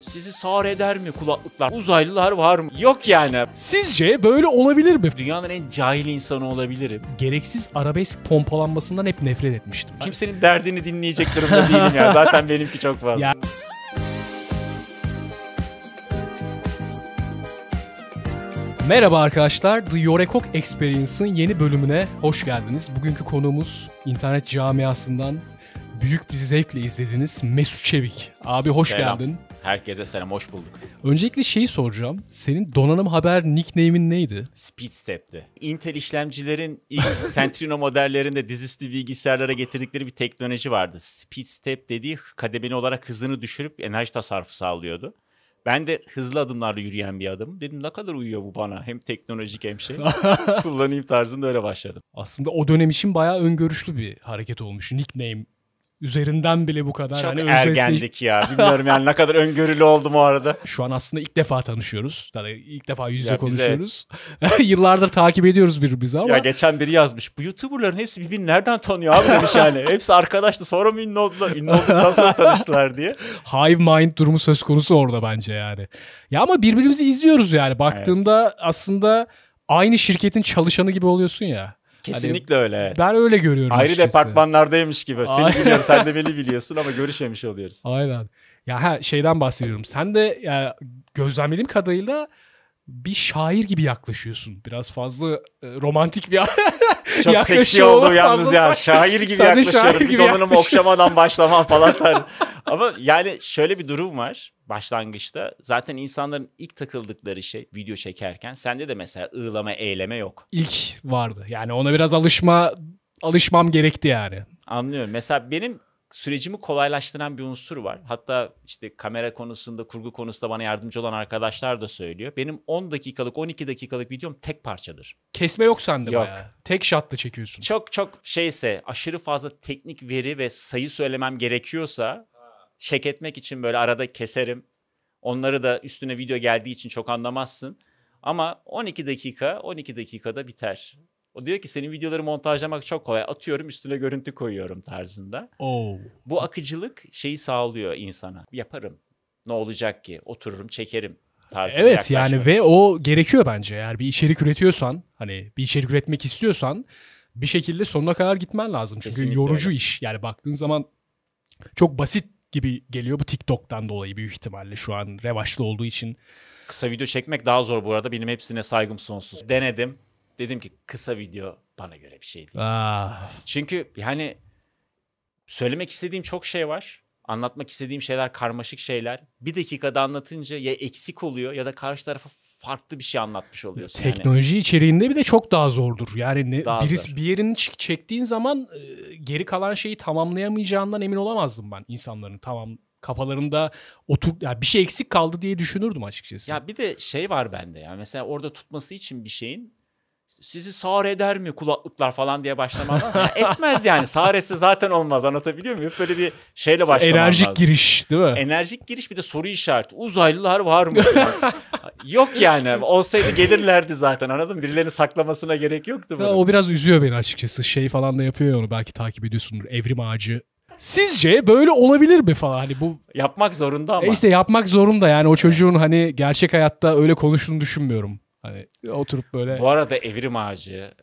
Sizi sağır eder mi kulaklıklar? Uzaylılar var mı? Yok yani. Sizce böyle olabilir mi? Dünyanın en cahil insanı olabilirim. Gereksiz arabesk pompalanmasından hep nefret etmiştim. Kimsenin derdini dinleyecek durumda değilim ya. Zaten benimki çok fazla. Ya- Merhaba arkadaşlar, The Yorekok Experience'ın yeni bölümüne hoş geldiniz. Bugünkü konuğumuz internet camiasından büyük bir zevkle izlediğiniz Mesut Çevik. Abi hoş Selam. geldin. Herkese selam, hoş bulduk. Öncelikle şeyi soracağım. Senin donanım haber nickname'in neydi? Speedstep'ti. Intel işlemcilerin ilk Centrino modellerinde dizüstü bilgisayarlara getirdikleri bir teknoloji vardı. Speedstep dediği kademeli olarak hızını düşürüp enerji tasarrufu sağlıyordu. Ben de hızlı adımlarla yürüyen bir adım. Dedim ne kadar uyuyor bu bana. Hem teknolojik hem şey. Kullanayım tarzında öyle başladım. Aslında o dönem için bayağı öngörüşlü bir hareket olmuş. Nickname üzerinden bile bu kadar. Çok hani ergendik ya. Bilmiyorum yani ne kadar öngörülü oldum o arada. Şu an aslında ilk defa tanışıyoruz. Yani ilk defa yüz yüze Ya bize- konuşuyoruz. Yıllardır takip ediyoruz birbirimizi ama Ya geçen biri yazmış. Bu YouTuber'ların hepsi birbirini nereden tanıyor abi demiş yani. Hepsi arkadaştı sonra mı ünlü oldular? Ünlü olduktan sonra tanıştılar diye. hive mind durumu söz konusu orada bence yani. Ya ama birbirimizi izliyoruz yani. Baktığında aslında aynı şirketin çalışanı gibi oluyorsun ya. Kesinlikle öyle. evet. Ben öyle görüyorum Ayrı açıkçası. departmanlardaymış gibi. Seni biliyorum sen de beni biliyorsun ama görüşmemiş oluyoruz. Aynen. Ya ha, şeyden bahsediyorum. Sen de ya, gözlemlediğim kadarıyla bir şair gibi yaklaşıyorsun. Biraz fazla e, romantik bir Çok seksi oldu yalnız ya. Şair gibi yaklaşıyorum. şair gibi yaklaşıyorsun. okşamadan başlamam falan tarzı. Ama yani şöyle bir durum var başlangıçta. Zaten insanların ilk takıldıkları şey video çekerken sende de mesela ığlama, eyleme yok. İlk vardı. Yani ona biraz alışma alışmam gerekti yani. Anlıyorum. Mesela benim sürecimi kolaylaştıran bir unsur var. Hatta işte kamera konusunda, kurgu konusunda bana yardımcı olan arkadaşlar da söylüyor. Benim 10 dakikalık, 12 dakikalık videom tek parçadır. Kesme yok sende Yok. bayağı. Tek shot'la çekiyorsun. Çok çok şeyse, aşırı fazla teknik veri ve sayı söylemem gerekiyorsa çek etmek için böyle arada keserim. Onları da üstüne video geldiği için çok anlamazsın. Ama 12 dakika, 12 dakikada biter. O diyor ki senin videoları montajlamak çok kolay. Atıyorum üstüne görüntü koyuyorum tarzında. Oo. Bu akıcılık şeyi sağlıyor insana. Yaparım. Ne olacak ki? Otururum, çekerim tarzında Evet yani ve o gerekiyor bence. Eğer bir içerik üretiyorsan, hani bir içerik üretmek istiyorsan bir şekilde sonuna kadar gitmen lazım. Çünkü Kesinlikle yorucu öyle. iş. Yani baktığın zaman çok basit gibi geliyor bu TikTok'tan dolayı büyük ihtimalle şu an revaçlı olduğu için. Kısa video çekmek daha zor bu arada. Benim hepsine saygım sonsuz. Denedim. Dedim ki kısa video bana göre bir şey değil. Ah, Çünkü yani söylemek istediğim çok şey var. Anlatmak istediğim şeyler karmaşık şeyler. Bir dakikada anlatınca ya eksik oluyor ya da karşı tarafa farklı bir şey anlatmış oluyorsun. Yani teknoloji içeriğinde bir de çok daha zordur. Yani ne, Daha birisi zor. bir yerini çektiğin zaman e, geri kalan şeyi tamamlayamayacağından emin olamazdım ben insanların tamam kafalarında otur yani bir şey eksik kaldı diye düşünürdüm açıkçası. Ya bir de şey var bende ya. Mesela orada tutması için bir şeyin sizi sağır eder mi kulaklıklar falan diye başlamam. Ya etmez yani. Sağır etse zaten olmaz. Anlatabiliyor muyum? Böyle bir şeyle başlamam Enerjik lazım. giriş değil mi? Enerjik giriş bir de soru işareti. Uzaylılar var mı? Yok yani. Olsaydı gelirlerdi zaten anladın mı? Birilerinin saklamasına gerek yoktu bunun. o biraz üzüyor beni açıkçası. Şey falan da yapıyor ya onu belki takip ediyorsundur. Evrim ağacı. Sizce böyle olabilir mi falan hani bu Yapmak zorunda ama. e işte yapmak zorunda yani o çocuğun hani gerçek hayatta öyle konuştuğunu düşünmüyorum. Hani oturup böyle Bu arada Evrim Ağacı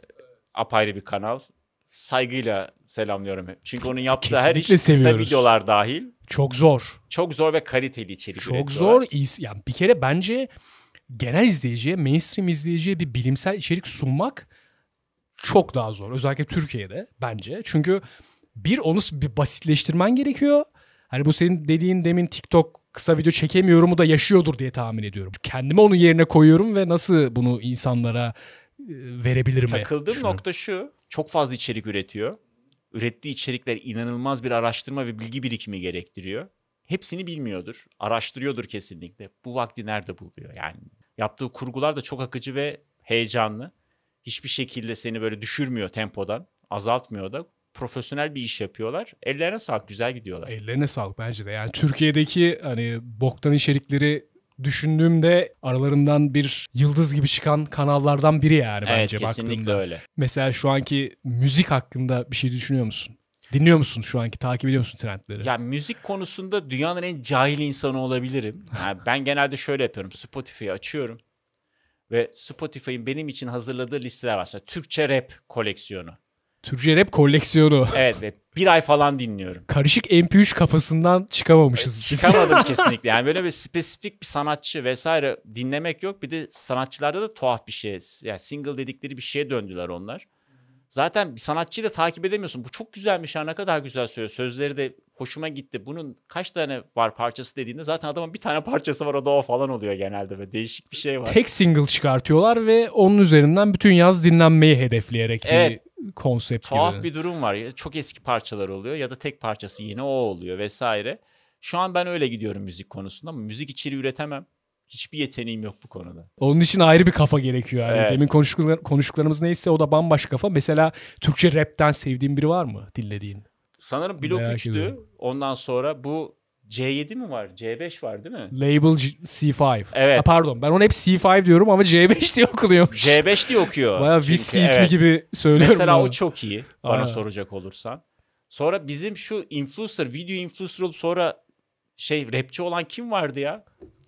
apayrı bir kanal. Saygıyla selamlıyorum. Çünkü onun yaptığı her iş Kesinlikle kısa seviyoruz. videolar dahil. çok zor. Çok zor ve kaliteli içerik Çok zor. Yani bir kere bence genel izleyiciye, mainstream izleyiciye bir bilimsel içerik sunmak çok daha zor. Özellikle Türkiye'de bence. Çünkü bir onu bir basitleştirmen gerekiyor. Hani bu senin dediğin demin TikTok kısa video çekemiyorumu da yaşıyordur diye tahmin ediyorum. Kendimi onun yerine koyuyorum ve nasıl bunu insanlara e, verebilirim? Takıldığım nokta şu. Çok fazla içerik üretiyor. Ürettiği içerikler inanılmaz bir araştırma ve bilgi birikimi gerektiriyor. Hepsini bilmiyordur. Araştırıyordur kesinlikle. Bu vakti nerede buluyor? Yani yaptığı kurgular da çok akıcı ve heyecanlı. Hiçbir şekilde seni böyle düşürmüyor tempodan. Azaltmıyor da. Profesyonel bir iş yapıyorlar. Ellerine sağlık. Güzel gidiyorlar. Ellerine sağlık bence de. Yani Türkiye'deki hani boktan içerikleri düşündüğümde aralarından bir yıldız gibi çıkan kanallardan biri yani evet bence kesinlikle baktığımda. öyle. Mesela şu anki müzik hakkında bir şey düşünüyor musun? Dinliyor musun şu anki? Takip ediyor musun trendleri? Ya müzik konusunda dünyanın en cahil insanı olabilirim. Yani ben genelde şöyle yapıyorum. Spotify'ı açıyorum ve Spotify'ın benim için hazırladığı listeler var. Mesela Türkçe rap koleksiyonu. Türkçe rap koleksiyonu. Evet ve bir ay falan dinliyorum. Karışık MP3 kafasından çıkamamışız. Çıkamadım kesinlikle. Yani böyle bir spesifik bir sanatçı vesaire dinlemek yok. Bir de sanatçılarda da tuhaf bir şey. Yani single dedikleri bir şeye döndüler onlar. Zaten bir sanatçıyı da takip edemiyorsun. Bu çok güzelmiş ha ne kadar güzel söylüyor. Sözleri de hoşuma gitti. Bunun kaç tane var parçası dediğinde zaten adamın bir tane parçası var o da o falan oluyor genelde ve değişik bir şey var. Tek single çıkartıyorlar ve onun üzerinden bütün yaz dinlenmeyi hedefleyerek Evet. bir konsept Tuhaf gibi. bir durum var. Ya Çok eski parçalar oluyor ya da tek parçası yine o oluyor vesaire. Şu an ben öyle gidiyorum müzik konusunda ama müzik içeriği üretemem. Hiçbir yeteneğim yok bu konuda. Onun için ayrı bir kafa gerekiyor. Yani. Evet. Demin konuştuklar, konuştuklarımız neyse o da bambaşka kafa. Mesela Türkçe rapten sevdiğin biri var mı dinlediğin? Sanırım Blok Merak 3'tü. ediyorum. Ondan sonra bu C7 mi var? C5 var değil mi? Label G- C5. Evet. Ha, pardon ben ona hep C5 diyorum ama C5 diye okunuyormuş. C5 diye okuyor. Baya viski ismi evet. gibi söylüyorum. Mesela ben. o çok iyi bana Aynen. soracak olursan. Sonra bizim şu influencer, video influencer olup sonra şey rapçi olan kim vardı ya?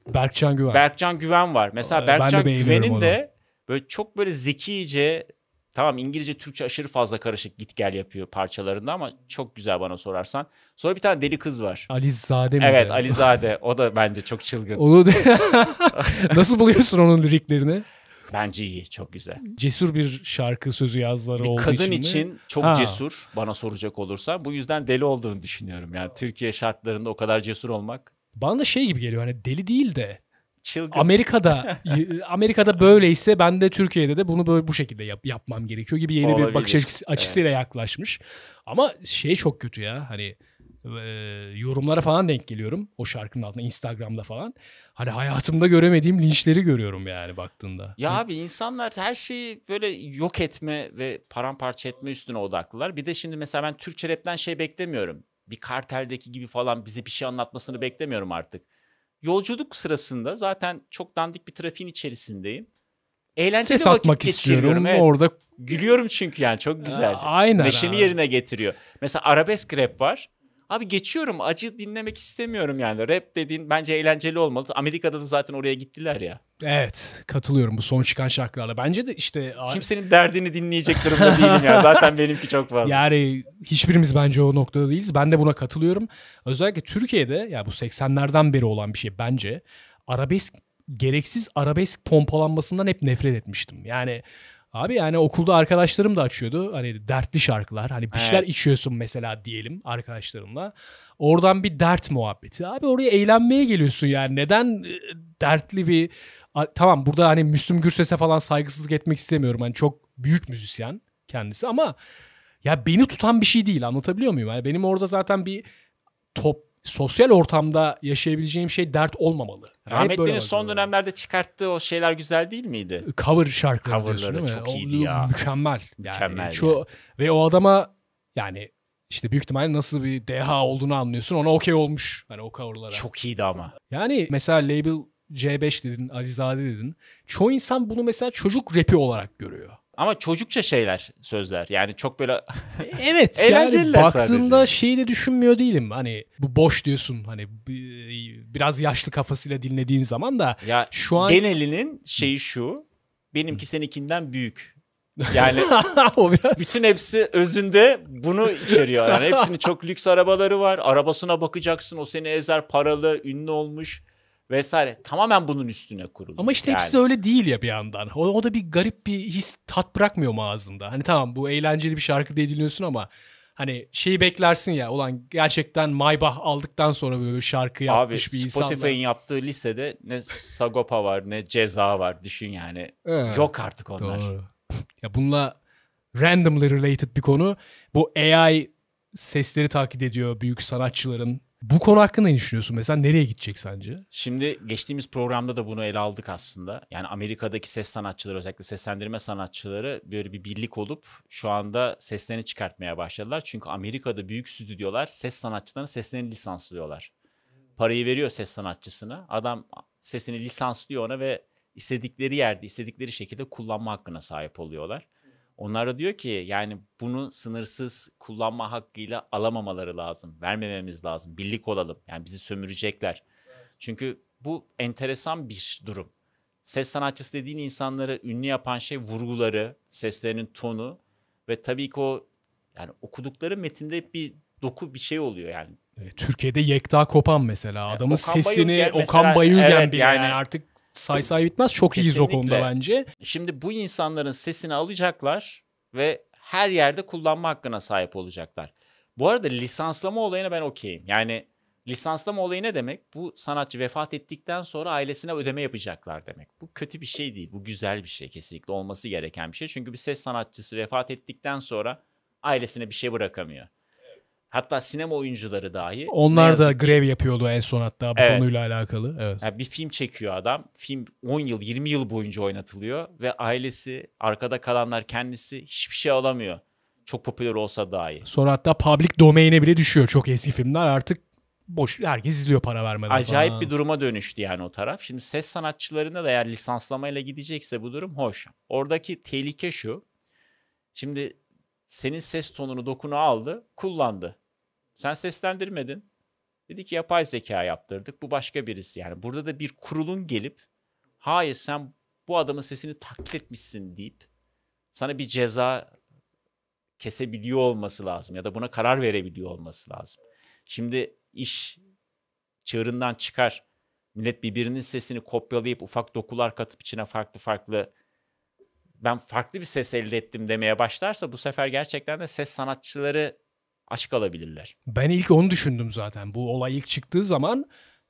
Berkcan Güven. Berkcan Güven var. Mesela Ee, Berkcan Güven'in onu. de böyle çok böyle zekice tamam İngilizce Türkçe aşırı fazla karışık git gel yapıyor parçalarında ama çok güzel bana sorarsan. Sonra bir tane deli kız var. Alizade mi? Evet Alizade o da bence çok çılgın. Onu. Nasıl buluyorsun onun liriklerini? Bence iyi çok güzel. Cesur bir şarkı sözü yazları Bir olduğu kadın için, mi? için çok Ha. cesur bana soracak olursan. Bu yüzden deli olduğunu düşünüyorum. Yani Türkiye şartlarında o kadar cesur olmak Bana da şey gibi geliyor hani deli değil de çılgın. Amerika'da Amerika'da böyleyse ben de Türkiye'de de bunu böyle bu şekilde yap- yapmam gerekiyor gibi yeni bir Olabilir. bakış açısı, açısıyla yaklaşmış. Ama şey çok kötü ya hani e, yorumlara falan denk geliyorum o şarkının altında Instagram'da falan. Hani hayatımda göremediğim linçleri görüyorum yani baktığında. Ya abi insanlar her şeyi böyle yok etme ve paramparça etme üstüne odaklılar. Bir de şimdi mesela ben Türkçe rapten şey beklemiyorum. Bir karteldeki gibi falan bize bir şey anlatmasını beklemiyorum artık. Yolculuk sırasında zaten çok dandik bir trafiğin içerisindeyim. Eğlenceli Stres vakit atmak istiyorum. Evet. Orada Gülüyorum çünkü yani çok güzel. Aa, aynen Neşeni abi. yerine getiriyor. Mesela arabesk rap var. Abi geçiyorum acı dinlemek istemiyorum yani. Rap dediğin bence eğlenceli olmalı. Amerika'da da zaten oraya gittiler ya. evet katılıyorum bu son çıkan şarkılarla. Bence de işte Kimsenin derdini dinleyecek durumda değilim ya. Zaten benimki çok fazla. Yani hiçbirimiz bence o noktada değiliz. Ben de buna katılıyorum. Özellikle Türkiye'de ya bu 80'lerden beri olan bir şey bence. Arabesk gereksiz arabesk pompalanmasından hep nefret etmiştim. Yani abi yani okulda arkadaşlarım da açıyordu. Hani dertli şarkılar. Hani bir şeyler Evet. içiyorsun mesela diyelim arkadaşlarımla. Oradan bir dert muhabbeti. Abi oraya eğlenmeye geliyorsun yani. Neden e, dertli bir tamam burada hani Müslüm Gürses'e falan saygısızlık etmek istemiyorum. Hani çok büyük müzisyen kendisi ama ya beni tutan bir şey değil anlatabiliyor muyum? Yani benim orada zaten bir top sosyal ortamda yaşayabileceğim şey dert olmamalı. Rahmetli'nin son dönemlerde çıkarttığı o şeyler güzel değil miydi? cover şarkıları Coverları değil mi? çok O iyiydi ya. Mükemmel. Mükemmel Yani. Şu, Ve o adama yani işte büyük ihtimalle nasıl bir deha olduğunu anlıyorsun. Ona okey olmuş hani o coverlara. Çok iyiydi ama. Yani mesela label C5 dedin, Alizade dedin. Çoğu insan bunu mesela çocuk rapi olarak görüyor. Ama çocukça şeyler, sözler. Yani çok böyle Evet yani baktığında sadece. şeyi de düşünmüyor değilim. Hani bu boş diyorsun hani bi- biraz yaşlı kafasıyla dinlediğin zaman da ya şu an genelinin şeyi şu. Benimki seninkinden büyük. Yani o biraz bütün hepsi özünde bunu içeriyor. Yani hepsinin çok lüks arabaları var. Arabasına bakacaksın o seni ezer paralı, ünlü olmuş vesaire. Tamamen bunun üstüne kurulu. ama işte Yani hepsi öyle değil ya bir yandan. O, o da bir garip bir his tat bırakmıyor mu ağzında? Hani tamam bu eğlenceli bir şarkı diye dinliyorsun ama hani şeyi beklersin ya ulan gerçekten Maybach aldıktan sonra böyle bir şarkı Abi yapmış bir insan. Spotify'ın yaptığı listede ne Sagopa var ne Ceza var düşün yani. Evet. Yok artık onlar. Doğru. ya bununla randomly related bir konu. Bu AI sesleri taklit ediyor büyük sanatçıların. Bu konu hakkında ne düşünüyorsun? Mesela nereye gidecek sence? Şimdi geçtiğimiz programda da bunu ele aldık aslında. Yani Amerika'daki ses sanatçıları özellikle seslendirme sanatçıları böyle bir birlik olup şu anda seslerini çıkartmaya başladılar. Çünkü Amerika'da büyük stüdyolar ses sanatçılarının seslerini lisanslıyorlar. Parayı veriyor ses sanatçısına. Adam sesini lisanslıyor ona ve istedikleri yerde, istedikleri şekilde kullanma hakkına sahip oluyorlar. Onlar da diyor ki yani bunu sınırsız kullanma hakkıyla alamamaları lazım. Vermememiz lazım. Birlik olalım. Yani bizi sömürecekler. Çünkü bu enteresan bir durum. Ses sanatçısı dediğin insanları ünlü yapan şey vurguları, seslerinin tonu ve tabii ki o yani okudukları metinde bir doku bir şey oluyor yani. E, Türkiye'de Yekta Kopan mesela. Adamın Okan sesini Bayülgen mesela, Okan Bayülgen evet, bile yani- yani artık say say bitmez. Çok iyiyiz o konuda Kesinlikle. bence. Şimdi bu insanların sesini alacaklar ve her yerde kullanma hakkına sahip olacaklar. Bu arada lisanslama olayına ben okeyim. Yani lisanslama olayı ne demek? Bu sanatçı vefat ettikten sonra ailesine ödeme yapacaklar demek. Bu kötü bir şey değil. Bu güzel bir şey kesinlikle olması gereken bir şey. Çünkü bir ses sanatçısı vefat ettikten sonra ailesine bir şey bırakamıyor. Hatta sinema oyuncuları dahi. Onlar da yazık ki- grev yapıyordu en son hatta bu Evet. konuyla alakalı. Evet. yani bir film çekiyor adam. Film 10 yıl, 20 yıl boyunca oynatılıyor ve ailesi, arkada kalanlar kendisi hiçbir şey alamıyor. Çok popüler olsa dahi. Sonra hatta public domain'e bile düşüyor çok eski filmler. Artık boş herkes izliyor para vermeden Acayip falan. bir duruma dönüştü yani o taraf. Şimdi ses sanatçılarında da eğer lisanslamayla gidecekse bu durum hoş. Oradaki tehlike şu. Şimdi senin ses tonunu, dokunu aldı, kullandı. Sen seslendirmedin. Dedi ki yapay zeka yaptırdık. Bu başka birisi. Yani burada da bir kurulun gelip hayır sen bu adamın sesini taklit etmişsin deyip sana bir ceza kesebiliyor olması lazım ya da buna karar verebiliyor olması lazım. Şimdi iş çığırından çıkar. Millet birbirinin sesini kopyalayıp ufak dokular katıp içine farklı farklı ben farklı bir ses elde ettim demeye başlarsa bu sefer gerçekten de ses sanatçıları aç kalabilirler. Ben ilk onu düşündüm zaten. Bu olay ilk çıktığı zaman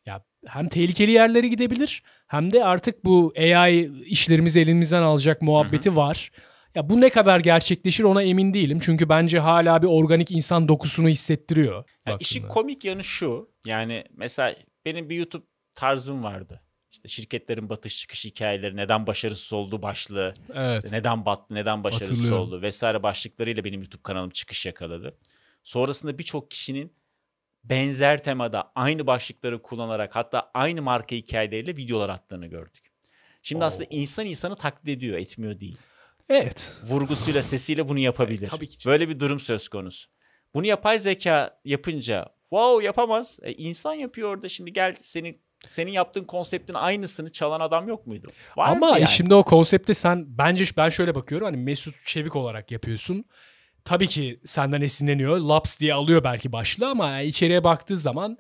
ya hem tehlikeli yerlere gidebilir hem de artık bu AI işlerimizi elimizden alacak muhabbeti var. Ya bu ne kadar gerçekleşir ona emin değilim. Çünkü bence hala bir organik insan dokusunu hissettiriyor. Yani işin komik yanı şu. Yani mesela benim bir YouTube tarzım vardı. İşte şirketlerin batış çıkış hikayeleri, neden başarısız oldu başlığı, Evet. neden battı, neden başarısız oldu vesaire başlıklarıyla benim YouTube kanalım çıkış yakaladı. Sonrasında birçok kişinin benzer temada aynı başlıkları kullanarak hatta aynı marka hikayeleriyle videolar attığını gördük. Şimdi Oo. aslında insan insanı taklit ediyor, etmiyor değil. Evet. Vurgusuyla, sesiyle bunu yapabilir. tabii ki. Böyle bir durum söz konusu. Bunu yapay zeka yapınca wow yapamaz. E, insan yapıyor orada. Şimdi gel senin senin yaptığın konseptin aynısını çalan adam yok muydu? Var Ama yani. şimdi o konsepte sen bence ben şöyle bakıyorum hani Mesut Çevik olarak yapıyorsun. Tabii ki senden esinleniyor. Laps diye alıyor belki başlığı ama yani içeriye baktığı zaman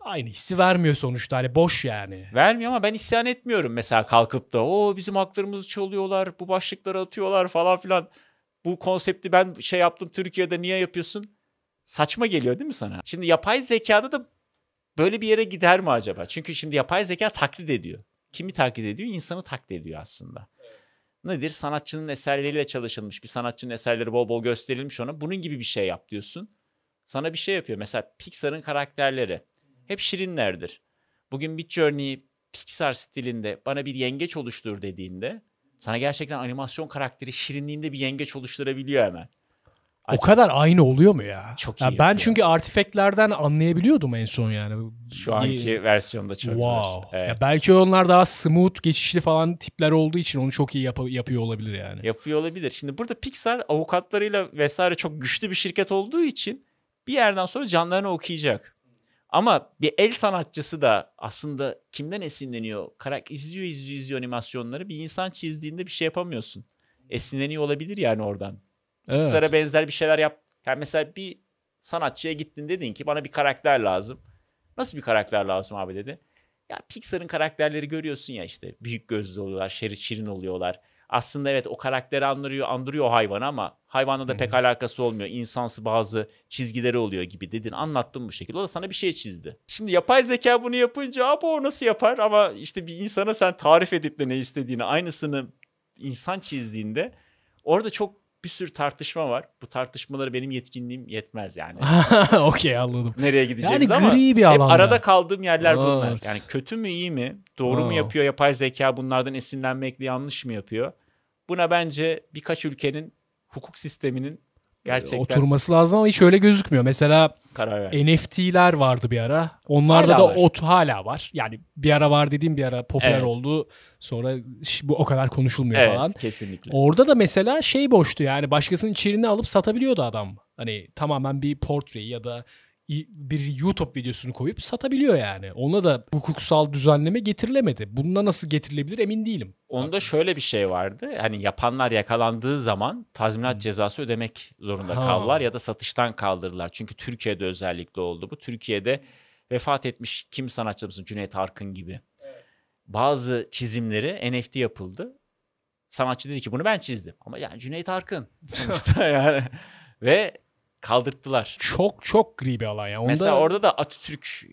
aynı hissi vermiyor sonuçta. Hani boş yani. Vermiyor ama ben isyan etmiyorum mesela kalkıp da o bizim haklarımızı çalıyorlar, bu başlıkları atıyorlar falan filan. Bu konsepti ben şey yaptım Türkiye'de niye yapıyorsun? Saçma geliyor değil mi sana? Şimdi yapay zekada da böyle bir yere gider mi acaba? Çünkü şimdi yapay zeka taklit ediyor. Kimi taklit ediyor? İnsanı taklit ediyor aslında. Nedir? Sanatçının eserleriyle çalışılmış. Bir sanatçının eserleri bol bol gösterilmiş ona. Bunun gibi bir şey yap diyorsun. Sana bir şey yapıyor. Mesela Pixar'ın karakterleri hep şirinlerdir. Bugün Midjourney Pixar stilinde bana bir yengeç oluştur dediğinde sana gerçekten animasyon karakteri şirinliğinde bir yengeç oluşturabiliyor hemen. O kadar aynı oluyor mu ya? Çok iyi ben yapıyor. çünkü artifactlerden anlayabiliyordum en son yani. Şu anki versiyonda çok wow. zor. Evet. Ya belki onlar daha smooth, geçişli falan tipler olduğu için onu çok iyi yap- yapıyor olabilir yani. Yapıyor olabilir. Şimdi burada Pixar avukatlarıyla vesaire çok güçlü bir şirket olduğu için bir yerden sonra canlarını okuyacak. Ama bir el sanatçısı da aslında kimden esinleniyor? Karak izliyor izliyor izliyor animasyonları. Bir insan çizdiğinde bir şey yapamıyorsun. Esinleniyor olabilir yani oradan. Evet. Pixar'a benzer bir şeyler yap. Yani mesela bir sanatçıya gittin dedin ki bana bir karakter lazım. Nasıl bir karakter lazım abi dedi. Ya Pixar'ın karakterleri görüyorsun ya işte büyük gözlü oluyorlar, şerit şirin oluyorlar. Aslında evet o karakteri andırıyor, andırıyor hayvanı ama hayvanla da pek alakası olmuyor. İnsansı bazı çizgileri oluyor gibi dedin. Anlattım bu şekilde. O da sana bir şey çizdi. Şimdi yapay zeka bunu yapınca abi o nasıl yapar? Ama işte bir insana sen tarif edip de ne istediğini aynısını insan çizdiğinde orada çok bir sürü tartışma var. Bu tartışmaları benim yetkinliğim yetmez yani. Okey anladım. Nereye gideceğimiz Yani ama gri bir hep alanda. arada kaldığım yerler bunlar. Evet. Yani kötü mü iyi mi? Doğru mu yapıyor yapay zeka bunlardan esinlenmekle yanlış mı yapıyor? Buna bence birkaç ülkenin hukuk sisteminin Gerçekten oturması lazım ama hiç öyle gözükmüyor. Mesela karar. NFT'ler vardı bir ara. Onlarda Hala da var. ot hala var. Yani bir ara var dediğim bir ara popüler Evet. oldu. Sonra bu o kadar konuşulmuyor Evet falan. kesinlikle. Orada da mesela şey boştu yani başkasının içeriğini alıp satabiliyordu adam. Hani tamamen bir portreyi ya da bir YouTube videosunu koyup satabiliyor yani. Ona da hukuksal düzenleme getirilemedi. Bununla nasıl getirilebilir emin değilim. Onda şöyle bir şey vardı. Hani yapanlar yakalandığı zaman tazminat cezası ödemek zorunda Ha. kaldılar ya da satıştan kaldırdılar. Çünkü Türkiye'de özellikle oldu bu. Türkiye'de vefat etmiş kim sanatçımızın Cüneyt Arkın gibi. Bazı çizimleri NFT yapıldı. Sanatçı dedi ki bunu ben çizdim. Ama yani Cüneyt Arkın sonuçta yani. Ve kaldırttılar. Çok çok gri bir alan ya. Onda, Mesela orada da Atatürk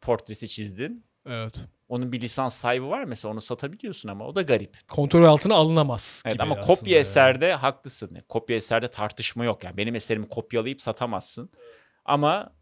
portresi çizdin. evet. Onun bir lisans sahibi var mesela onu satabiliyorsun ama o da garip. Kontrol altına alınamaz Evet ama kopya yani. eserde haklısın. Kopya eserde tartışma yok. Yani benim eserimi kopyalayıp satamazsın. Ama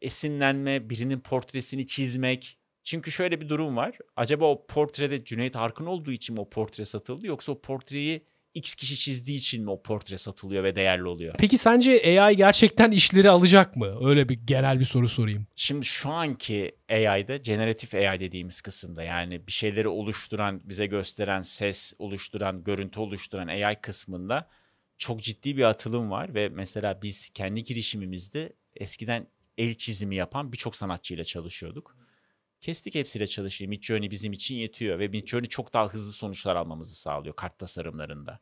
esinlenme, birinin portresini çizmek. Çünkü şöyle bir durum var. Acaba o portrede Cüneyt Arkın olduğu için mi o portre satıldı yoksa o portreyi X kişi çizdiği için mi o portre satılıyor ve değerli oluyor? Peki sence AI gerçekten işleri alacak mı? Öyle bir genel bir soru sorayım. Şimdi şu anki AI'da generatif AI dediğimiz kısımda yani bir şeyleri oluşturan, bize gösteren, ses oluşturan, görüntü oluşturan AI kısmında çok ciddi bir atılım var ve mesela biz kendi girişimimizde eskiden el çizimi yapan birçok sanatçıyla çalışıyorduk. Kestik hepsiyle çalışmayı. Midjourney bizim için yetiyor ve Midjourney çok daha hızlı sonuçlar almamızı sağlıyor kart tasarımlarında.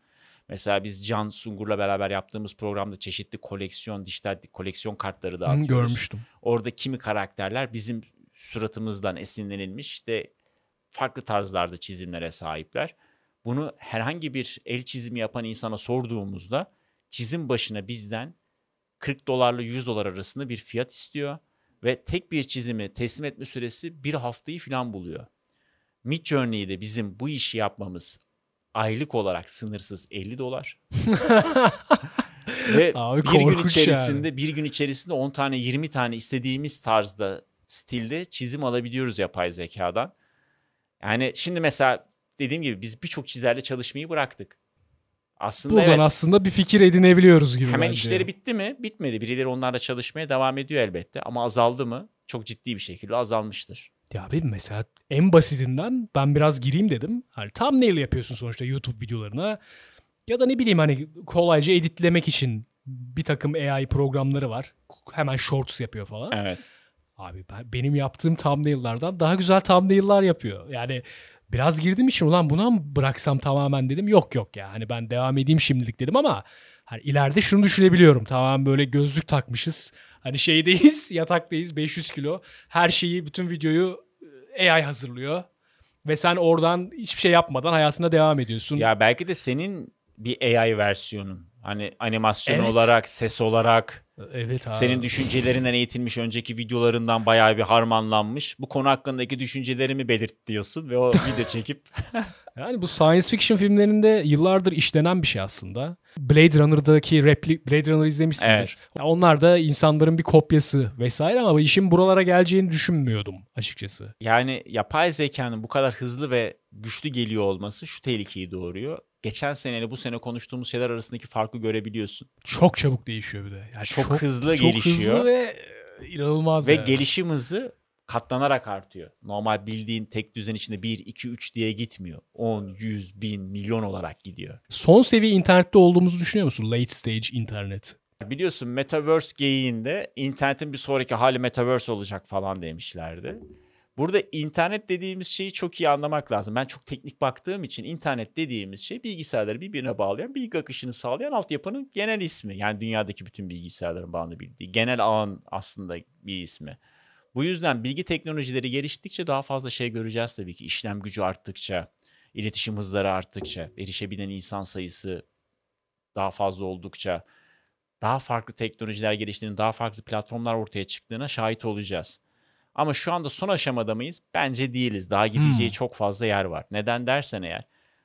Mesela biz Can Sungur'la beraber yaptığımız programda çeşitli koleksiyon, dijital koleksiyon kartları Hı, dağıtıyoruz. görmüştüm. Orada kimi karakterler bizim suratımızdan esinlenilmiş işte farklı tarzlarda çizimlere sahipler. Bunu herhangi bir el çizimi yapan insana sorduğumuzda çizim başına bizden 40 dolarla 100 dolar arasında bir fiyat istiyor ve tek bir çizimi teslim etme süresi bir haftayı falan buluyor. Midjourney'de bizim bu işi yapmamız aylık olarak sınırsız 50 dolar. Ve Abi bir gün içerisinde bir gün içerisinde 10 tane 20 tane istediğimiz tarzda stilde çizim alabiliyoruz yapay zekadan. Yani şimdi mesela dediğim gibi biz birçok çizerle çalışmayı bıraktık. Aslında Buradan evet, aslında bir fikir edinebiliyoruz gibi hemen bence. işleri bitti mi? Bitmedi. Birileri onlarla çalışmaya devam ediyor elbette ama azaldı mı? Çok ciddi bir şekilde azalmıştır. Ya abi mesela en basitinden ben biraz gireyim dedim. Hani thumbnail yapıyorsun sonuçta YouTube videolarına. Ya da ne bileyim hani kolayca editlemek için bir takım AI programları var. Hemen shorts yapıyor falan. Evet. Abi ben, benim yaptığım thumbnail'lardan daha güzel thumbnail'lar yapıyor. Yani biraz girdim için ulan buna mı bıraksam tamamen dedim. Yok yok ya hani ben devam edeyim şimdilik dedim ama hani ileride şunu düşünebiliyorum. Tamam böyle gözlük takmışız. Hani şeydeyiz yataktayız 500 kilo. Her şeyi bütün videoyu e, AI hazırlıyor. Ve sen oradan hiçbir şey yapmadan hayatına devam ediyorsun. Ya belki de senin bir AI versiyonun. Hani animasyon Evet. olarak, ses olarak, evet abi. senin düşüncelerinden eğitilmiş önceki videolarından bayağı bir harmanlanmış. Bu konu hakkındaki düşüncelerimi belirt diyorsun ve o video çekip Yani bu science fiction filmlerinde yıllardır işlenen bir şey aslında. Blade Runner'daki replik Blade Runner izlemişsindir. Evet. Onlar da insanların bir kopyası vesaire ama işin buralara geleceğini düşünmüyordum açıkçası. yani yapay zekanın bu kadar hızlı ve güçlü geliyor olması şu tehlikeyi doğuruyor. Geçen seneyle bu sene konuştuğumuz şeyler arasındaki farkı görebiliyorsun. Çok çabuk değişiyor bir de. Yani Çok hızlı çok gelişiyor. hızlı ve e, inanılmaz Ve yani. gelişim hızı katlanarak artıyor. Normal bildiğin tek düzen içinde 1, 2, 3 diye gitmiyor. 10, 100, 1000, milyon olarak gidiyor. Son seviye internette olduğumuzu düşünüyor musun? Late stage internet. Biliyorsun Metaverse geyiğinde internetin bir sonraki hali Metaverse olacak falan demişlerdi. Burada internet dediğimiz şeyi çok iyi anlamak lazım. Ben çok teknik baktığım için internet dediğimiz şey bilgisayarları birbirine bağlayan, bilgi akışını sağlayan altyapının genel ismi. Yani dünyadaki bütün bilgisayarların bağlanabildiği genel ağın aslında bir ismi. Bu yüzden bilgi teknolojileri geliştikçe daha fazla şey göreceğiz tabii ki. İşlem gücü arttıkça, iletişim hızları arttıkça, erişebilen insan sayısı daha fazla oldukça, daha farklı teknolojiler geliştiğini, daha farklı platformlar ortaya çıktığına şahit olacağız. Ama şu anda son aşamada mıyız? Bence değiliz. Daha gideceği Hmm. çok fazla yer var. Neden dersen eğer,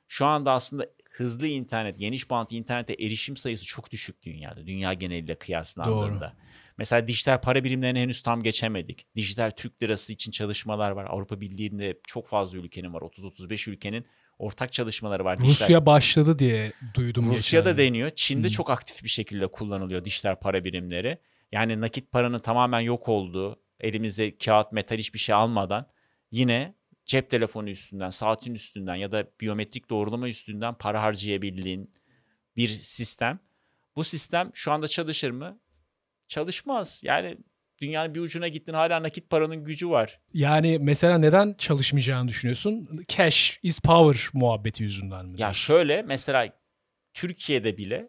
şu anda aslında hızlı internet, geniş bant internete erişim sayısı çok düşük dünyada. Dünya geneliyle kıyaslandığında. Mesela dijital para birimlerini henüz tam geçemedik. Dijital Türk lirası için çalışmalar var. Avrupa Birliği'nde çok fazla ülkenin var. 30-35 ülkenin ortak çalışmaları var. Dijital- Rusya başladı diye duydum Rusya'da geçen deniyor. Çin'de Hı. çok aktif bir şekilde kullanılıyor dijital para birimleri. Yani nakit paranın tamamen yok olduğu, elimize kağıt, metal hiçbir şey almadan yine cep telefonu üstünden, saatin üstünden ya da biyometrik doğrulama üstünden para harcayabildiğin bir sistem. Bu sistem şu anda çalışır mı? Çalışmaz. Yani dünyanın bir ucuna gittin hala nakit paranın gücü var. Yani mesela neden çalışmayacağını düşünüyorsun? Cash is power muhabbeti yüzünden mi? Ya şöyle mesela Türkiye'de bile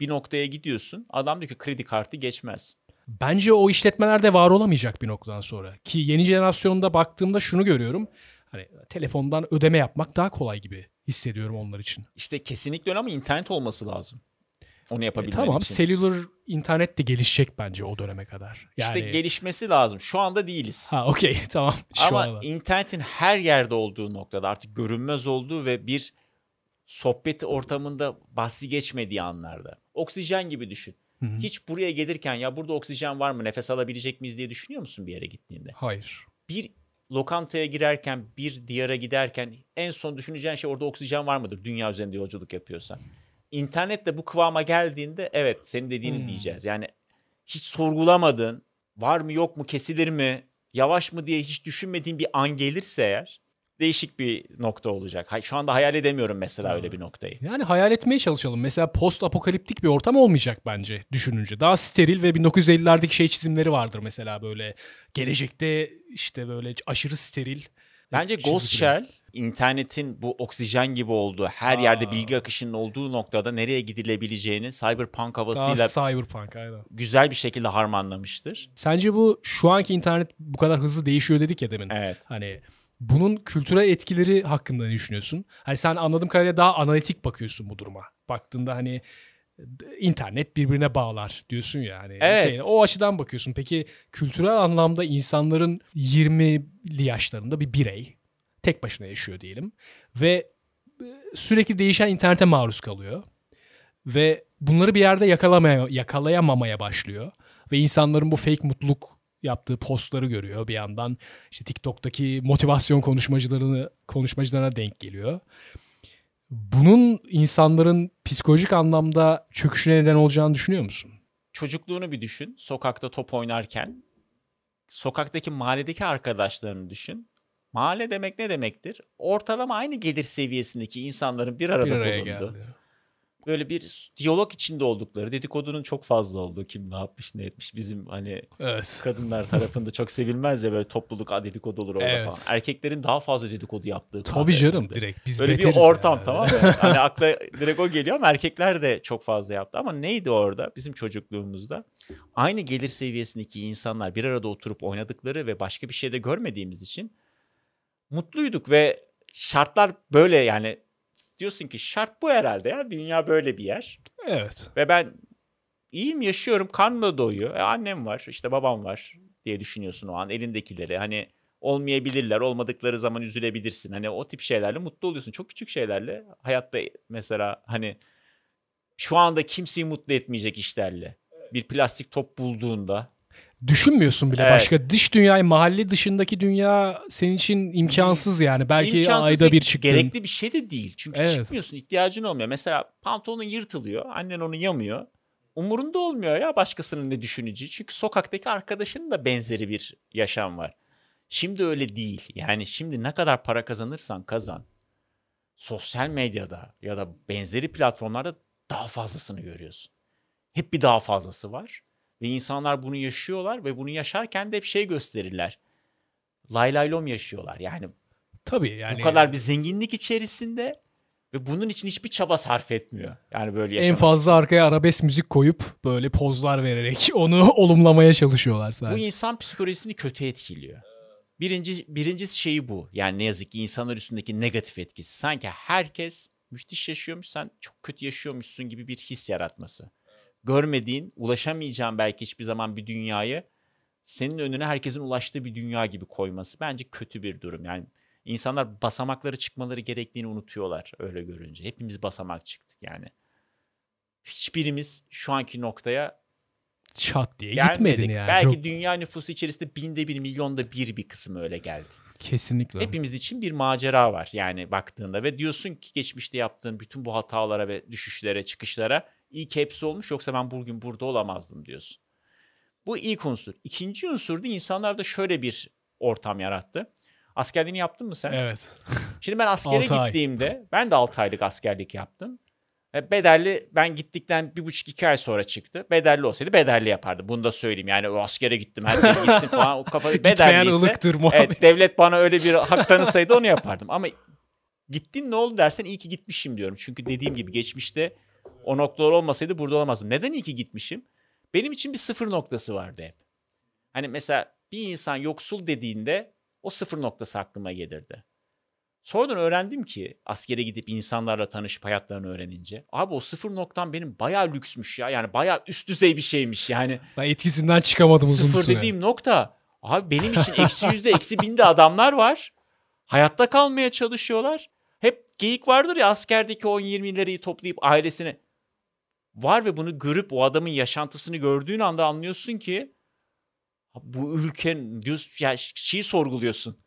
bir noktaya gidiyorsun. Adam diyor ki kredi kartı geçmez. Bence o işletmelerde var olamayacak bir noktadan sonra. Ki yeni jenerasyonda baktığımda şunu görüyorum. Hani telefondan ödeme yapmak daha kolay gibi hissediyorum onlar için. İşte kesinlikle öyle ama internet olması lazım. Onu E, yapabilmen tamam için. cellular internet de gelişecek bence o döneme kadar. Yani... İşte gelişmesi lazım. Şu anda değiliz. Ha okey tamam. Şu ama anda. internetin her yerde olduğu noktada artık görünmez olduğu ve bir sohbet ortamında bahsi geçmediği anlarda. Oksijen gibi düşün. Hı hı. Hiç buraya gelirken ya burada oksijen var mı nefes alabilecek miyiz diye düşünüyor musun bir yere gittiğinde? Hayır. bir lokantaya girerken, bir diyara giderken en son düşüneceğin şey orada oksijen var mıdır? Dünya üzerinde yolculuk yapıyorsan. İnternetle bu kıvama geldiğinde evet senin dediğini Hmm. diyeceğiz. Yani hiç sorgulamadın, var mı yok mu, kesilir mi, yavaş mı diye hiç düşünmediğin bir an gelirse eğer değişik bir nokta olacak. Şu anda hayal edemiyorum mesela öyle bir noktayı. Yani hayal etmeye çalışalım. Mesela post apokaliptik bir ortam olmayacak bence düşününce. Daha steril ve 1950'lerdeki şey çizimleri vardır mesela böyle. Gelecekte işte böyle aşırı steril. Bence Ghost. Shell internetin bu oksijen gibi olduğu, her yerde Aa. bilgi akışının olduğu noktada nereye gidilebileceğini cyberpunk Daha havasıyla cyberpunk aynen. güzel bir şekilde harmanlamıştır. Sence bu şu anki internet bu kadar hızlı değişiyor dedik ya demin. Evet. Hani bunun kültürel etkileri hakkında ne düşünüyorsun? Hani sen anladığım kadarıyla daha analitik bakıyorsun bu duruma. Baktığında hani d- internet birbirine bağlar diyorsun ya hani Evet. şey, o açıdan bakıyorsun. Peki kültürel anlamda insanların 20'li yaşlarında bir birey tek başına yaşıyor diyelim ve e, sürekli değişen internete maruz kalıyor ve bunları bir yerde yakalamaya yakalayamamaya başlıyor ve insanların bu fake mutluluk yaptığı postları görüyor bir yandan işte TikTok'taki motivasyon konuşmacılarını konuşmacılarına denk geliyor. Bunun insanların psikolojik anlamda çöküşüne neden olacağını düşünüyor musun? Çocukluğunu bir düşün. Sokakta top oynarken sokaktaki mahalledeki arkadaşlarını düşün. Mahalle demek ne demektir? Ortalama aynı gelir seviyesindeki insanların bir arada Bir araya bulunduğu. geldi. Böyle bir diyalog içinde oldukları, dedikodunun çok fazla olduğu. Kim ne yapmış, ne etmiş. Bizim hani Evet. kadınlar tarafında çok sevilmez ya böyle topluluk "Aa, dedikodu olur orada Evet. falan. Erkeklerin daha fazla dedikodu yaptığı. Tabii canım evinde. direkt biz Böyle bir ortam yani. tamam mı? Hani akla direkt o geliyor ama erkekler de çok fazla yaptı. Ama neydi orada bizim çocukluğumuzda? Aynı gelir seviyesindeki insanlar bir arada oturup oynadıkları ve başka bir şey de görmediğimiz için mutluyduk ve şartlar böyle yani diyorsun ki şart bu herhalde ya dünya böyle bir yer. Evet. ve ben iyiyim yaşıyorum karnım da doyuyor. E, annem var işte babam var diye düşünüyorsun o an elindekileri. Hani olmayabilirler olmadıkları zaman üzülebilirsin. Hani o tip şeylerle mutlu oluyorsun. Çok küçük şeylerle hayatta mesela hani şu anda kimseyi mutlu etmeyecek işlerle bir plastik top bulduğunda Düşünmüyorsun bile Evet. başka dış dünyayı mahalle dışındaki dünya senin için imkansız yani. Belki İmkansız ayda bir çıktın. Gerekli bir şey de değil. Çünkü Evet. çıkmıyorsun, ihtiyacın olmuyor. Mesela pantolonun yırtılıyor, annen onu yamıyor. Umurunda olmuyor ya başkasının ne düşüneceği. Çünkü sokaktaki arkadaşının da benzeri bir yaşam var. Şimdi öyle değil. Yani şimdi ne kadar para kazanırsan kazan. Sosyal medyada ya da benzeri platformlarda daha fazlasını görüyorsun. Hep bir daha fazlası var. Ve insanlar bunu yaşıyorlar ve bunu yaşarken de hep şey gösterirler. Lay lay lom yaşıyorlar. Yani Tabii yani. bu kadar bir zenginlik içerisinde ve bunun için hiçbir çaba sarf etmiyor. Yani böyle en yaşamak. fazla arkaya arabesk müzik koyup böyle pozlar vererek onu olumlamaya çalışıyorlar Bu sadece. insan psikolojisini kötü etkiliyor. Birinci, birincisi şeyi bu. Yani ne yazık ki insanlar üstündeki negatif etkisi. Sanki herkes müthiş yaşıyormuş, sen çok kötü yaşıyormuşsun gibi bir his yaratması. Görmediğin, ulaşamayacağın belki hiçbir zaman bir dünyayı senin önüne herkesin ulaştığı bir dünya gibi koyması bence kötü bir durum. Yani İnsanlar basamakları çıkmaları gerektiğini unutuyorlar öyle görünce. Hepimiz basamak çıktık yani. Hiçbirimiz şu anki noktaya Çat diye gelmedik. gitmedin yani. Belki Çok- dünya nüfusu içerisinde binde bir, milyonda bir bir kısmı öyle geldi. kesinlikle. Hepimiz için bir macera var yani baktığında ve diyorsun ki geçmişte yaptığın bütün bu hatalara ve düşüşlere, çıkışlara iyi ki hepsi olmuş yoksa ben bugün burada olamazdım diyorsun. Bu ilk unsur. İkinci unsur da insanlarda şöyle bir ortam yarattı. Askerliğini yaptın mı sen? Evet. Şimdi ben askere ay. gittiğimde ben de 6 aylık askerlik yaptım. E, Bedelli ben gittikten bir buçuk iki ay sonra çıktı. Bedelli olsaydı bedelli yapardı. Bunu da söyleyeyim. Yani o askere gittim herkes gitsin falan. O kafa bedelliyse evet, devlet bana öyle bir hak tanısaydı onu yapardım. Ama gittin ne oldu dersen iyi ki gitmişim diyorum. Çünkü dediğim gibi geçmişte o noktalar olmasaydı burada olamazdım. Neden iyi ki gitmişim? Benim için bir sıfır noktası vardı hep. Hani mesela bir insan yoksul dediğinde o sıfır noktası aklıma gelirdi. Sonradan öğrendim ki askere gidip insanlarla tanışıp hayatlarını öğrenince. Abi o sıfır noktam benim bayağı lüksmüş ya. Yani bayağı üst düzey bir şeymiş. Yani Ben etkisinden çıkamadım uzun sıfır dediğim nokta. Abi benim için eksi yüzde eksi binde adamlar var. Hayatta kalmaya çalışıyorlar. Geyik vardır ya askerdeki 10-20 lirayı toplayıp ailesine var ve bunu görüp o adamın yaşantısını gördüğün anda anlıyorsun ki "Ha, bu ülke diyorsun ya şeyi sorguluyorsun.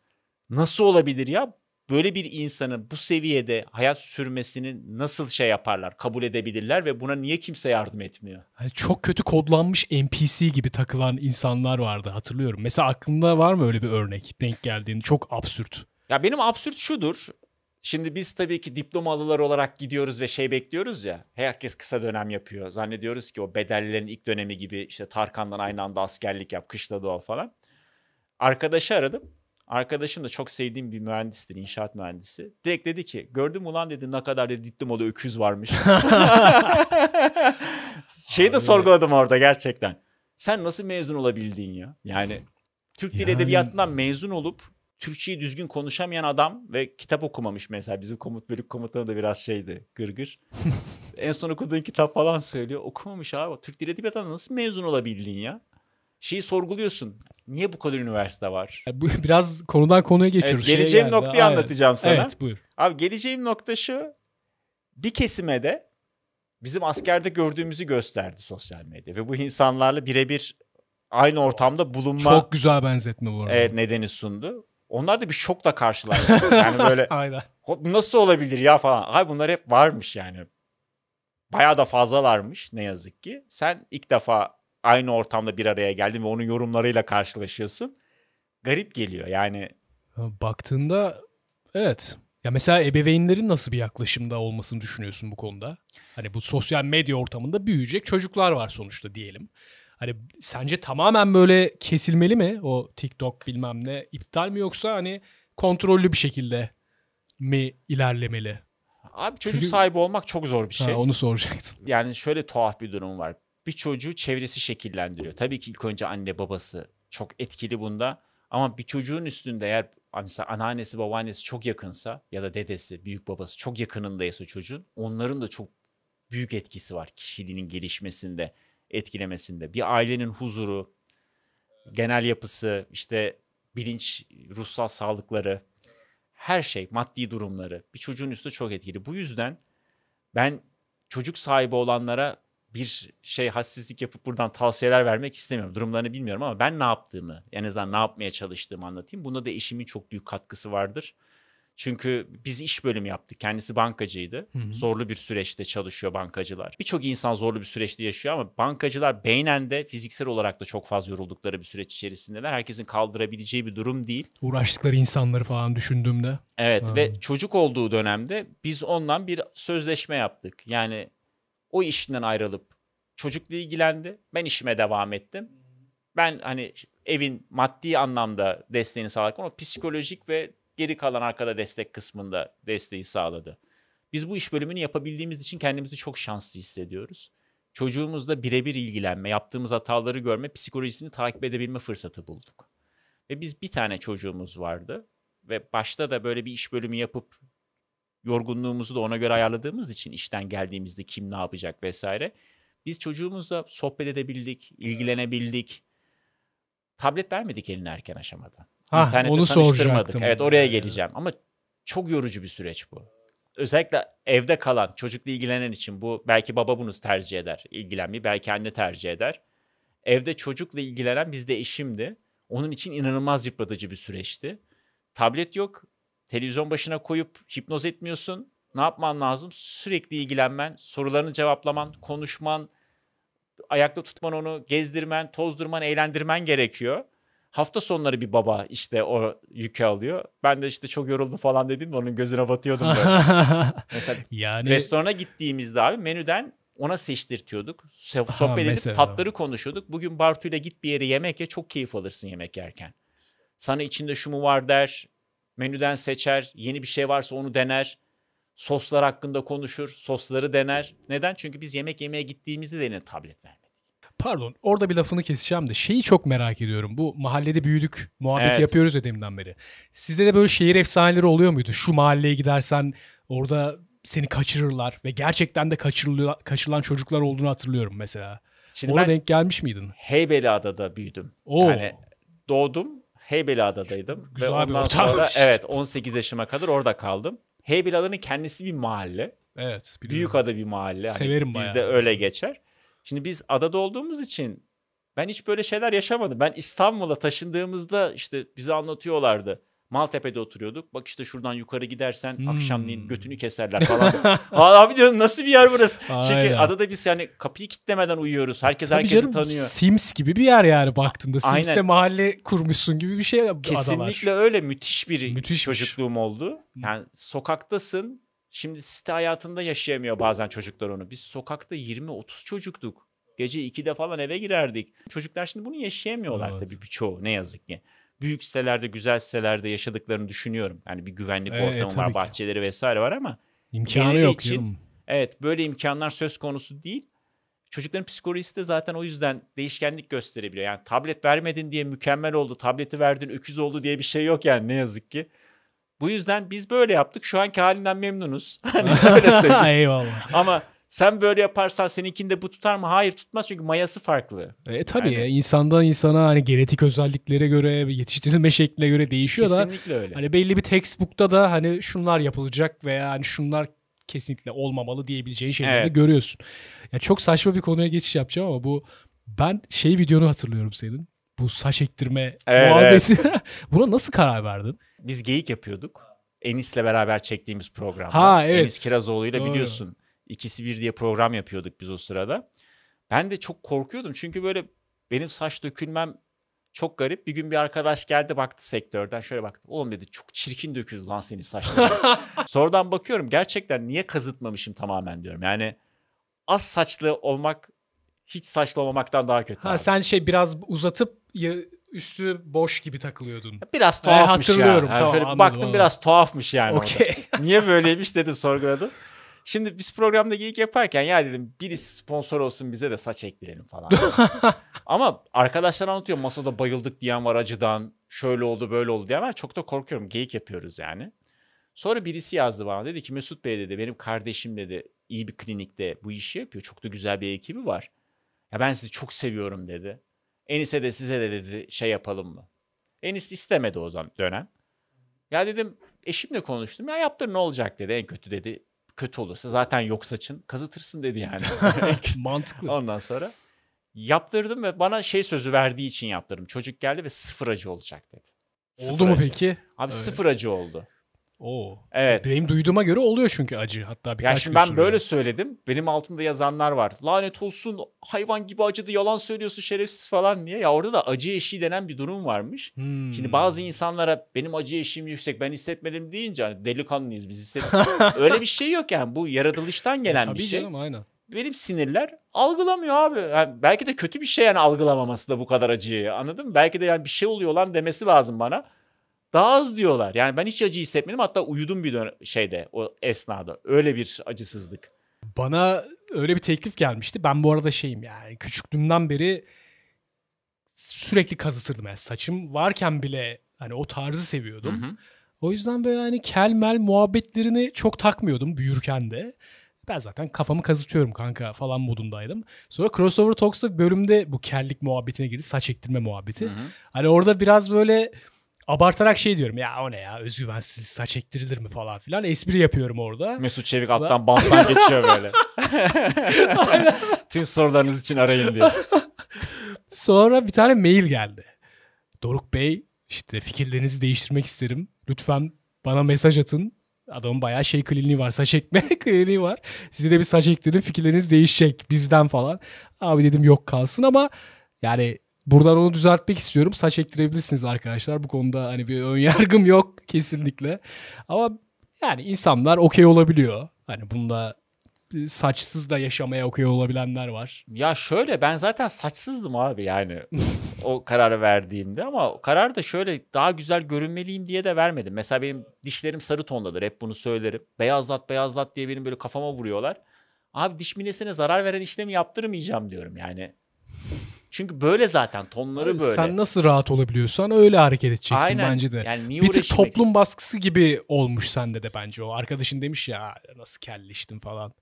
Nasıl olabilir ya? Böyle bir insanın bu seviyede hayat sürmesini nasıl şey yaparlar, kabul edebilirler ve buna niye kimse yardım etmiyor? Hani çok kötü kodlanmış NPC gibi takılan insanlar vardı hatırlıyorum. Mesela aklında var mı öyle bir örnek denk geldiğin? Çok absürt. Ya benim absürt şudur. Şimdi biz tabii ki diplomalılar olarak gidiyoruz ve şey bekliyoruz ya. Herkes kısa dönem yapıyor. Zannediyoruz ki o bedellilerin ilk dönemi gibi işte Tarkan'dan aynı anda askerlik yap, kışla doğal falan. Arkadaşı aradım. Arkadaşım da çok sevdiğim bir mühendistir, inşaat mühendisi. Direkt dedi ki, gördün mü ulan dedi ne kadar dedi diplomalı öküz varmış. Şeyi de sorguladım orada gerçekten. Sen nasıl mezun olabildin ya? Yani Türk Dil Yani- Edebiyatı'ndan mezun olup Türkçeyi düzgün konuşamayan adam ve kitap okumamış mesela. Bizim komut bölük komutanı da biraz şeydi gırgır. en son okuduğun kitap falan söylüyor. Okumamış abi. Türk Dil Edebiyatı'ndan nasıl mezun olabildin ya? Şeyi sorguluyorsun. Niye bu kadar üniversite var? Yani bu biraz konudan konuya geçiyoruz. Evet, Şeye geleceğim geldi. noktayı Aynen. anlatacağım sana. Evet buyur. Abi geleceğim nokta şu. Bir kesime de bizim askerde gördüğümüzü gösterdi sosyal medya. Ve bu insanlarla birebir aynı ortamda bulunma Çok güzel benzetme bu arada. evet, nedeni sundu. Onlar da bir şokla karşılaştı. yani böyle Aynen. "Hop, nasıl olabilir ya falan. Ay bunlar hep varmış yani. Bayağı da fazlalarmış ne yazık ki. Sen ilk defa aynı ortamda bir araya geldin ve onun yorumlarıyla karşılaşıyorsun. Garip geliyor yani. Baktığında evet. Ya mesela ebeveynlerin nasıl bir yaklaşımda olmasını düşünüyorsun bu konuda? Hani bu sosyal medya ortamında büyüyecek çocuklar var sonuçta diyelim. Hani sence tamamen böyle kesilmeli mi o TikTok bilmem ne iptal mi yoksa hani kontrollü bir şekilde mi ilerlemeli? Abi çocuk Çünkü- sahibi olmak çok zor bir Ha, şey. onu soracaktım. yani şöyle tuhaf bir durum var. Bir çocuğu çevresi şekillendiriyor. Tabii ki ilk önce anne babası çok etkili bunda. Ama bir çocuğun üstünde eğer mesela anneannesi babaannesi çok yakınsa ya da dedesi büyük babası çok yakınındaysa çocuğun onların da çok büyük etkisi var kişiliğinin gelişmesinde etkilemesinde. Bir ailenin huzuru, genel yapısı, işte bilinç, ruhsal sağlıkları, her şey, maddi durumları bir çocuğun üstünde çok etkili. Bu yüzden ben çocuk sahibi olanlara bir şey hassizlik yapıp buradan tavsiyeler vermek istemiyorum. Durumlarını bilmiyorum ama ben ne yaptığımı, en azından ne yapmaya çalıştığımı anlatayım. Bunda da eşimin çok büyük katkısı vardır. Çünkü biz iş bölümü yaptık. Kendisi bankacıydı. Hı hı. Zorlu bir süreçte çalışıyor bankacılar. Birçok insan zorlu bir süreçte yaşıyor ama bankacılar beynen de fiziksel olarak da çok fazla yoruldukları bir süreç içerisindeler. Herkesin kaldırabileceği bir durum değil. Uğraştıkları insanları falan düşündüğümde. Evet Ha. ve çocuk olduğu dönemde biz ondan bir sözleşme yaptık. Yani o işinden ayrılıp çocukla ilgilendi. Ben işime devam ettim. Ben hani evin maddi anlamda desteğini sağlarken o psikolojik ve geri kalan arkada destek kısmında desteği sağladı. Biz bu iş bölümünü yapabildiğimiz için kendimizi çok şanslı hissediyoruz. Çocuğumuzla birebir ilgilenme, yaptığımız hataları görme, psikolojisini takip edebilme fırsatı bulduk. Ve biz bir tane çocuğumuz vardı ve başta da böyle bir iş bölümü yapıp yorgunluğumuzu da ona göre ayarladığımız için işten geldiğimizde kim ne yapacak vesaire. Biz çocuğumuzla sohbet edebildik, ilgilenebildik. Tablet vermedik eline erken aşamada. Ha, İnternette onu soracaktım. Evet oraya geleceğim ama çok yorucu bir süreç bu. Özellikle evde kalan, çocukla ilgilenen için bu belki baba bunu tercih eder, ilgilenmeyi belki anne tercih eder. Evde çocukla ilgilenen bizde eşimdi. Onun için inanılmaz yıpratıcı bir süreçti. Tablet yok, televizyon başına koyup hipnoz etmiyorsun. Ne yapman lazım? Sürekli ilgilenmen, sorularını cevaplaman, konuşman, ayakta tutman onu, gezdirmen, tozdurman, eğlendirmen gerekiyor. Hafta sonları bir baba işte o yükü alıyor. Ben de işte çok yoruldum falan dedim de onun gözüne batıyordum böyle. Mesela yani restorana gittiğimizde abi menüden ona seçtirtiyorduk. Ha, Sohbet edip mesela. tatları konuşuyorduk. Bugün Bartu'yla git bir yere yemek ye çok keyif alırsın yemek yerken. Sana içinde şu mu var der. Menüden seçer. Yeni bir şey varsa onu dener. Soslar hakkında konuşur. Sosları dener. Neden? Çünkü biz yemek yemeye gittiğimizde de eline tablet vermedik. Pardon orada bir lafını keseceğim de şeyi çok merak ediyorum. Bu mahallede büyüdük muhabbeti Evet. yapıyoruz ya deminden beri. Sizde de böyle şehir efsaneleri oluyor muydu? Şu mahalleye gidersen orada seni kaçırırlar ve gerçekten de kaçırılan çocuklar olduğunu hatırlıyorum mesela. Şimdi Ona denk gelmiş miydin? Heybeliada'da büyüdüm. Oo. Yani doğdum. Heybeliada'daydım. Güzel Ve ondan sonra evet 18 yaşıma kadar orada kaldım. Heybeliada'nın kendisi bir mahalle. Evet. biliyorum. Büyükada bir mahalle. Hani Severim Bizde bayağı. öyle geçer. Şimdi biz adada olduğumuz için ben hiç böyle şeyler yaşamadım. Ben İstanbul'a taşındığımızda işte bize anlatıyorlardı. Maltepe'de oturuyorduk. Bak işte şuradan yukarı gidersen Hmm. akşamleyin götünü keserler falan. Abi diyorum nasıl bir yer burası? Çünkü adada biz yani kapıyı kitlemeden uyuyoruz. Herkes Tabii herkesi canım, tanıyor. Sims gibi bir yer yani baktığında. Sims'te Aynen. mahalle kurmuşsun gibi bir şey adalar. Kesinlikle öyle müthiş bir Müthişmiş. çocukluğum oldu. Yani sokaktasın. Şimdi site hayatında yaşayamıyor bazen çocuklar onu. Biz sokakta 20-30 çocuktuk. Gece 2'de falan eve girerdik. Çocuklar şimdi bunu yaşayamıyorlar Evet. tabii birçoğu ne yazık ki. Büyük sitelerde, güzel sitelerde yaşadıkları düşünüyorum. Yani bir güvenlik Evet, ortamı tabii var, ki. bahçeleri vesaire var ama İmkanı yok için- canım. evet böyle imkanlar söz konusu değil. Çocukların psikolojisi de zaten o yüzden değişkenlik gösterebiliyor. Yani tablet vermedin diye mükemmel oldu, tableti verdin öküz oldu diye bir şey yok yani ne yazık ki. Bu yüzden biz böyle yaptık. Şu anki halinden memnunuz. Hani öyle söyleyeyim. Eyvallah. Ama sen böyle yaparsan seninkinde bu tutar mı? Hayır tutmaz çünkü mayası farklı. E tabii Yani- insandan insana hani genetik özelliklere göre yetiştirilme şekline göre değişiyor da Kesinlikle öyle. hani belli bir textbook'ta da hani şunlar yapılacak veya hani şunlar kesinlikle olmamalı diyebileceğin şeyleri de Evet. görüyorsun. Ya çok saçma bir konuya geçiş yapacağım ama bu ben şey videonu hatırlıyorum senin. Bu saç ektirme Evet, muhabbeti. Buna nasıl karar verdin? Biz geyik yapıyorduk. Enis'le beraber çektiğimiz programda. Ha, evet. Enis Kirazoğlu'yla biliyorsun. İkisi bir diye program yapıyorduk biz o sırada. Ben de çok korkuyordum çünkü böyle benim saç dökülmem çok garip. Bir gün bir arkadaş geldi baktı sektörden şöyle baktı. Oğlum dedi çok çirkin döküldü lan senin saçların. Sonradan bakıyorum gerçekten niye kazıtmamışım tamamen diyorum. Yani az saçlı olmak hiç saçlı olmamaktan daha kötü. Ha abi. sen şey biraz uzatıp üstü boş gibi takılıyordun. Biraz tuhafmış hatırlıyorum, ya. Yani tamam, şöyle anladım, baktım anladım. biraz tuhafmış yani. Okey. Niye böyleymiş dedim sorguladım. Şimdi biz programda geyik yaparken ya dedim birisi sponsor olsun bize de saç ektirelim falan. Ama arkadaşlar anlatıyor masada bayıldık diyen var acıdan. Şöyle oldu böyle oldu diyen var. Çok da korkuyorum geyik yapıyoruz yani. Sonra birisi yazdı bana dedi ki Mesut Bey dedi benim kardeşim dedi iyi bir klinikte bu işi yapıyor. Çok da güzel bir ekibi var. Ya ben sizi çok seviyorum dedi. Enis'e de size de dedi şey yapalım mı? Enis istemedi o zaman dönem. Ya dedim eşimle konuştum. Ya yaptır ne olacak dedi. En kötü dedi. Kötü olursa zaten yok saçın. Kazıtırsın dedi yani. Mantıklı. Ondan sonra yaptırdım ve bana şey sözü verdiği için yaptırdım. Çocuk geldi ve sıfır acı olacak dedi. Sıfır Oldu mu acı. peki? Abi Evet. sıfır acı oldu. Oo. Evet. Benim duyduğuma göre oluyor çünkü acı. Hatta birkaç Ya şimdi ben sürüyor. böyle söyledim. Benim altımda yazanlar var. Lanet olsun hayvan gibi acıdı yalan söylüyorsun şerefsiz falan diye. Ya orada da acı eşiği denen bir durum varmış. Hmm. Şimdi bazı insanlara benim acı eşiğim yüksek ben hissetmedim deyince hani delikanlıyız biz hissettik. Öyle bir şey yok yani bu yaratılıştan gelen Tabii bir şey. canım aynen. Benim sinirler algılamıyor abi. Yani belki de kötü bir şey yani algılamaması da bu kadar acıyı anladın mı? Belki de yani bir şey oluyor lan demesi lazım bana. Daha az diyorlar. Yani ben hiç acı hissetmedim hatta uyudum bir dön- şeyde o esnada. Öyle bir acısızlık. Bana öyle bir teklif gelmişti. Ben bu arada şeyim yani küçüklüğümden beri sürekli kazıtırdım. Yani saçım varken bile hani o tarzı seviyordum. Hı hı. O yüzden böyle hani kelmel muhabbetlerini çok takmıyordum büyürken de. Ben zaten kafamı kazıtıyorum kanka falan modundaydım. Sonra Crossover Talks'ta bölümde bu kellik muhabbetine girdi. Saç ektirme muhabbeti. Hı hı. Hani orada biraz böyle abartarak şey diyorum ya o ne ya özgüvensiz saç ektirilir mi falan filan espri yapıyorum orada. Mesut Çevik alttan banttan geçiyor böyle. Tüm sorularınız için arayın diye. Sonra bir tane mail geldi. Doruk Bey işte fikirlerinizi değiştirmek isterim. Lütfen bana mesaj atın. Adamın bayağı şey kliniği var. Saç ekme kliniği var. Size de bir saç ektirin fikirleriniz değişecek bizden falan. Abi dedim yok kalsın ama yani buradan onu düzeltmek istiyorum. Saç ektirebilirsiniz arkadaşlar. Bu konuda hani bir ön yargım yok kesinlikle. Ama yani insanlar okey olabiliyor. Hani bunda saçsız da yaşamaya okey olabilenler var. Ya şöyle ben zaten saçsızdım abi yani o kararı verdiğimde ama karar da şöyle daha güzel görünmeliyim diye de vermedim. Mesela benim dişlerim sarı tondadır hep bunu söylerim. Beyazlat beyazlat diye benim böyle kafama vuruyorlar. Abi diş minesine zarar veren işlemi yaptırmayacağım diyorum yani. Çünkü böyle zaten tonları böyle. Sen nasıl rahat olabiliyorsan öyle hareket edeceksin Aynen. bence de. Yani niye bir tık uğraşayım ki? toplum baskısı gibi olmuş sende de bence o. Arkadaşın demiş ya nasıl kelleştin falan.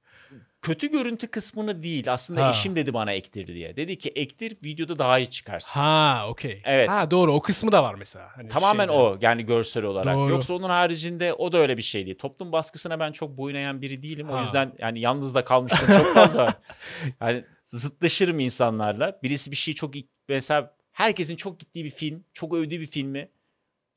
kötü görüntü kısmını değil aslında Ha. eşim dedi bana ektir diye. Dedi ki ektir videoda daha iyi çıkarsın. Ha okey. Evet. Ha doğru o kısmı da var mesela. Hani Tamamen şeyde. o yani görsel olarak. Doğru. Yoksa onun haricinde o da öyle bir şey değil. Toplum baskısına ben çok boyun eğen biri değilim. O Ha. yüzden yani yalnız da kalmıştım çok fazla. Yani zıtlaşırım insanlarla. Birisi bir şey çok mesela herkesin çok gittiği bir film, çok övdüğü bir filmi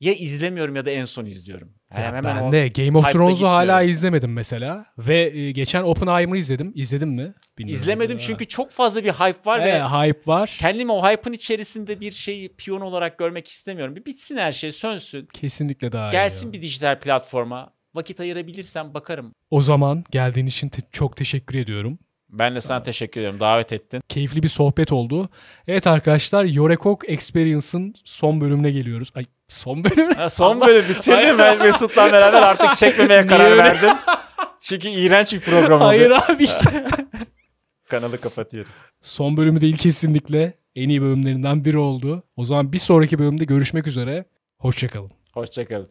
ya izlemiyorum ya da en son izliyorum. Yani Ya hemen ben de Game of Thrones'u hala izlemedim mesela. Ve e, geçen Oppenheimer'ı izledim. İzledin mi? Bilmiyorum. izlemedim çünkü çok fazla bir hype var Evet, ve hype var. kendimi o hype'ın içerisinde bir şeyi piyon olarak görmek istemiyorum. Bir bitsin her şey, sönsün. Kesinlikle daha iyi. Gelsin ya. bir dijital platforma. Vakit ayırabilirsem bakarım. O zaman geldiğin için te- çok teşekkür ediyorum. Ben de sana teşekkür ederim. Davet ettin. Keyifli bir sohbet oldu. Evet arkadaşlar Yorekok Experience'ın son bölümüne geliyoruz. Ay son bölüm. Ha, son bölüm bitirdim. Ben Mesut'la beraber artık çekmemeye karar verdim. Çünkü iğrenç bir program oldu. Hayır abi. Kanalı kapatıyoruz. son bölümü değil kesinlikle. En iyi bölümlerinden biri oldu. O zaman bir sonraki bölümde görüşmek üzere. Hoşçakalın. Hoşçakalın.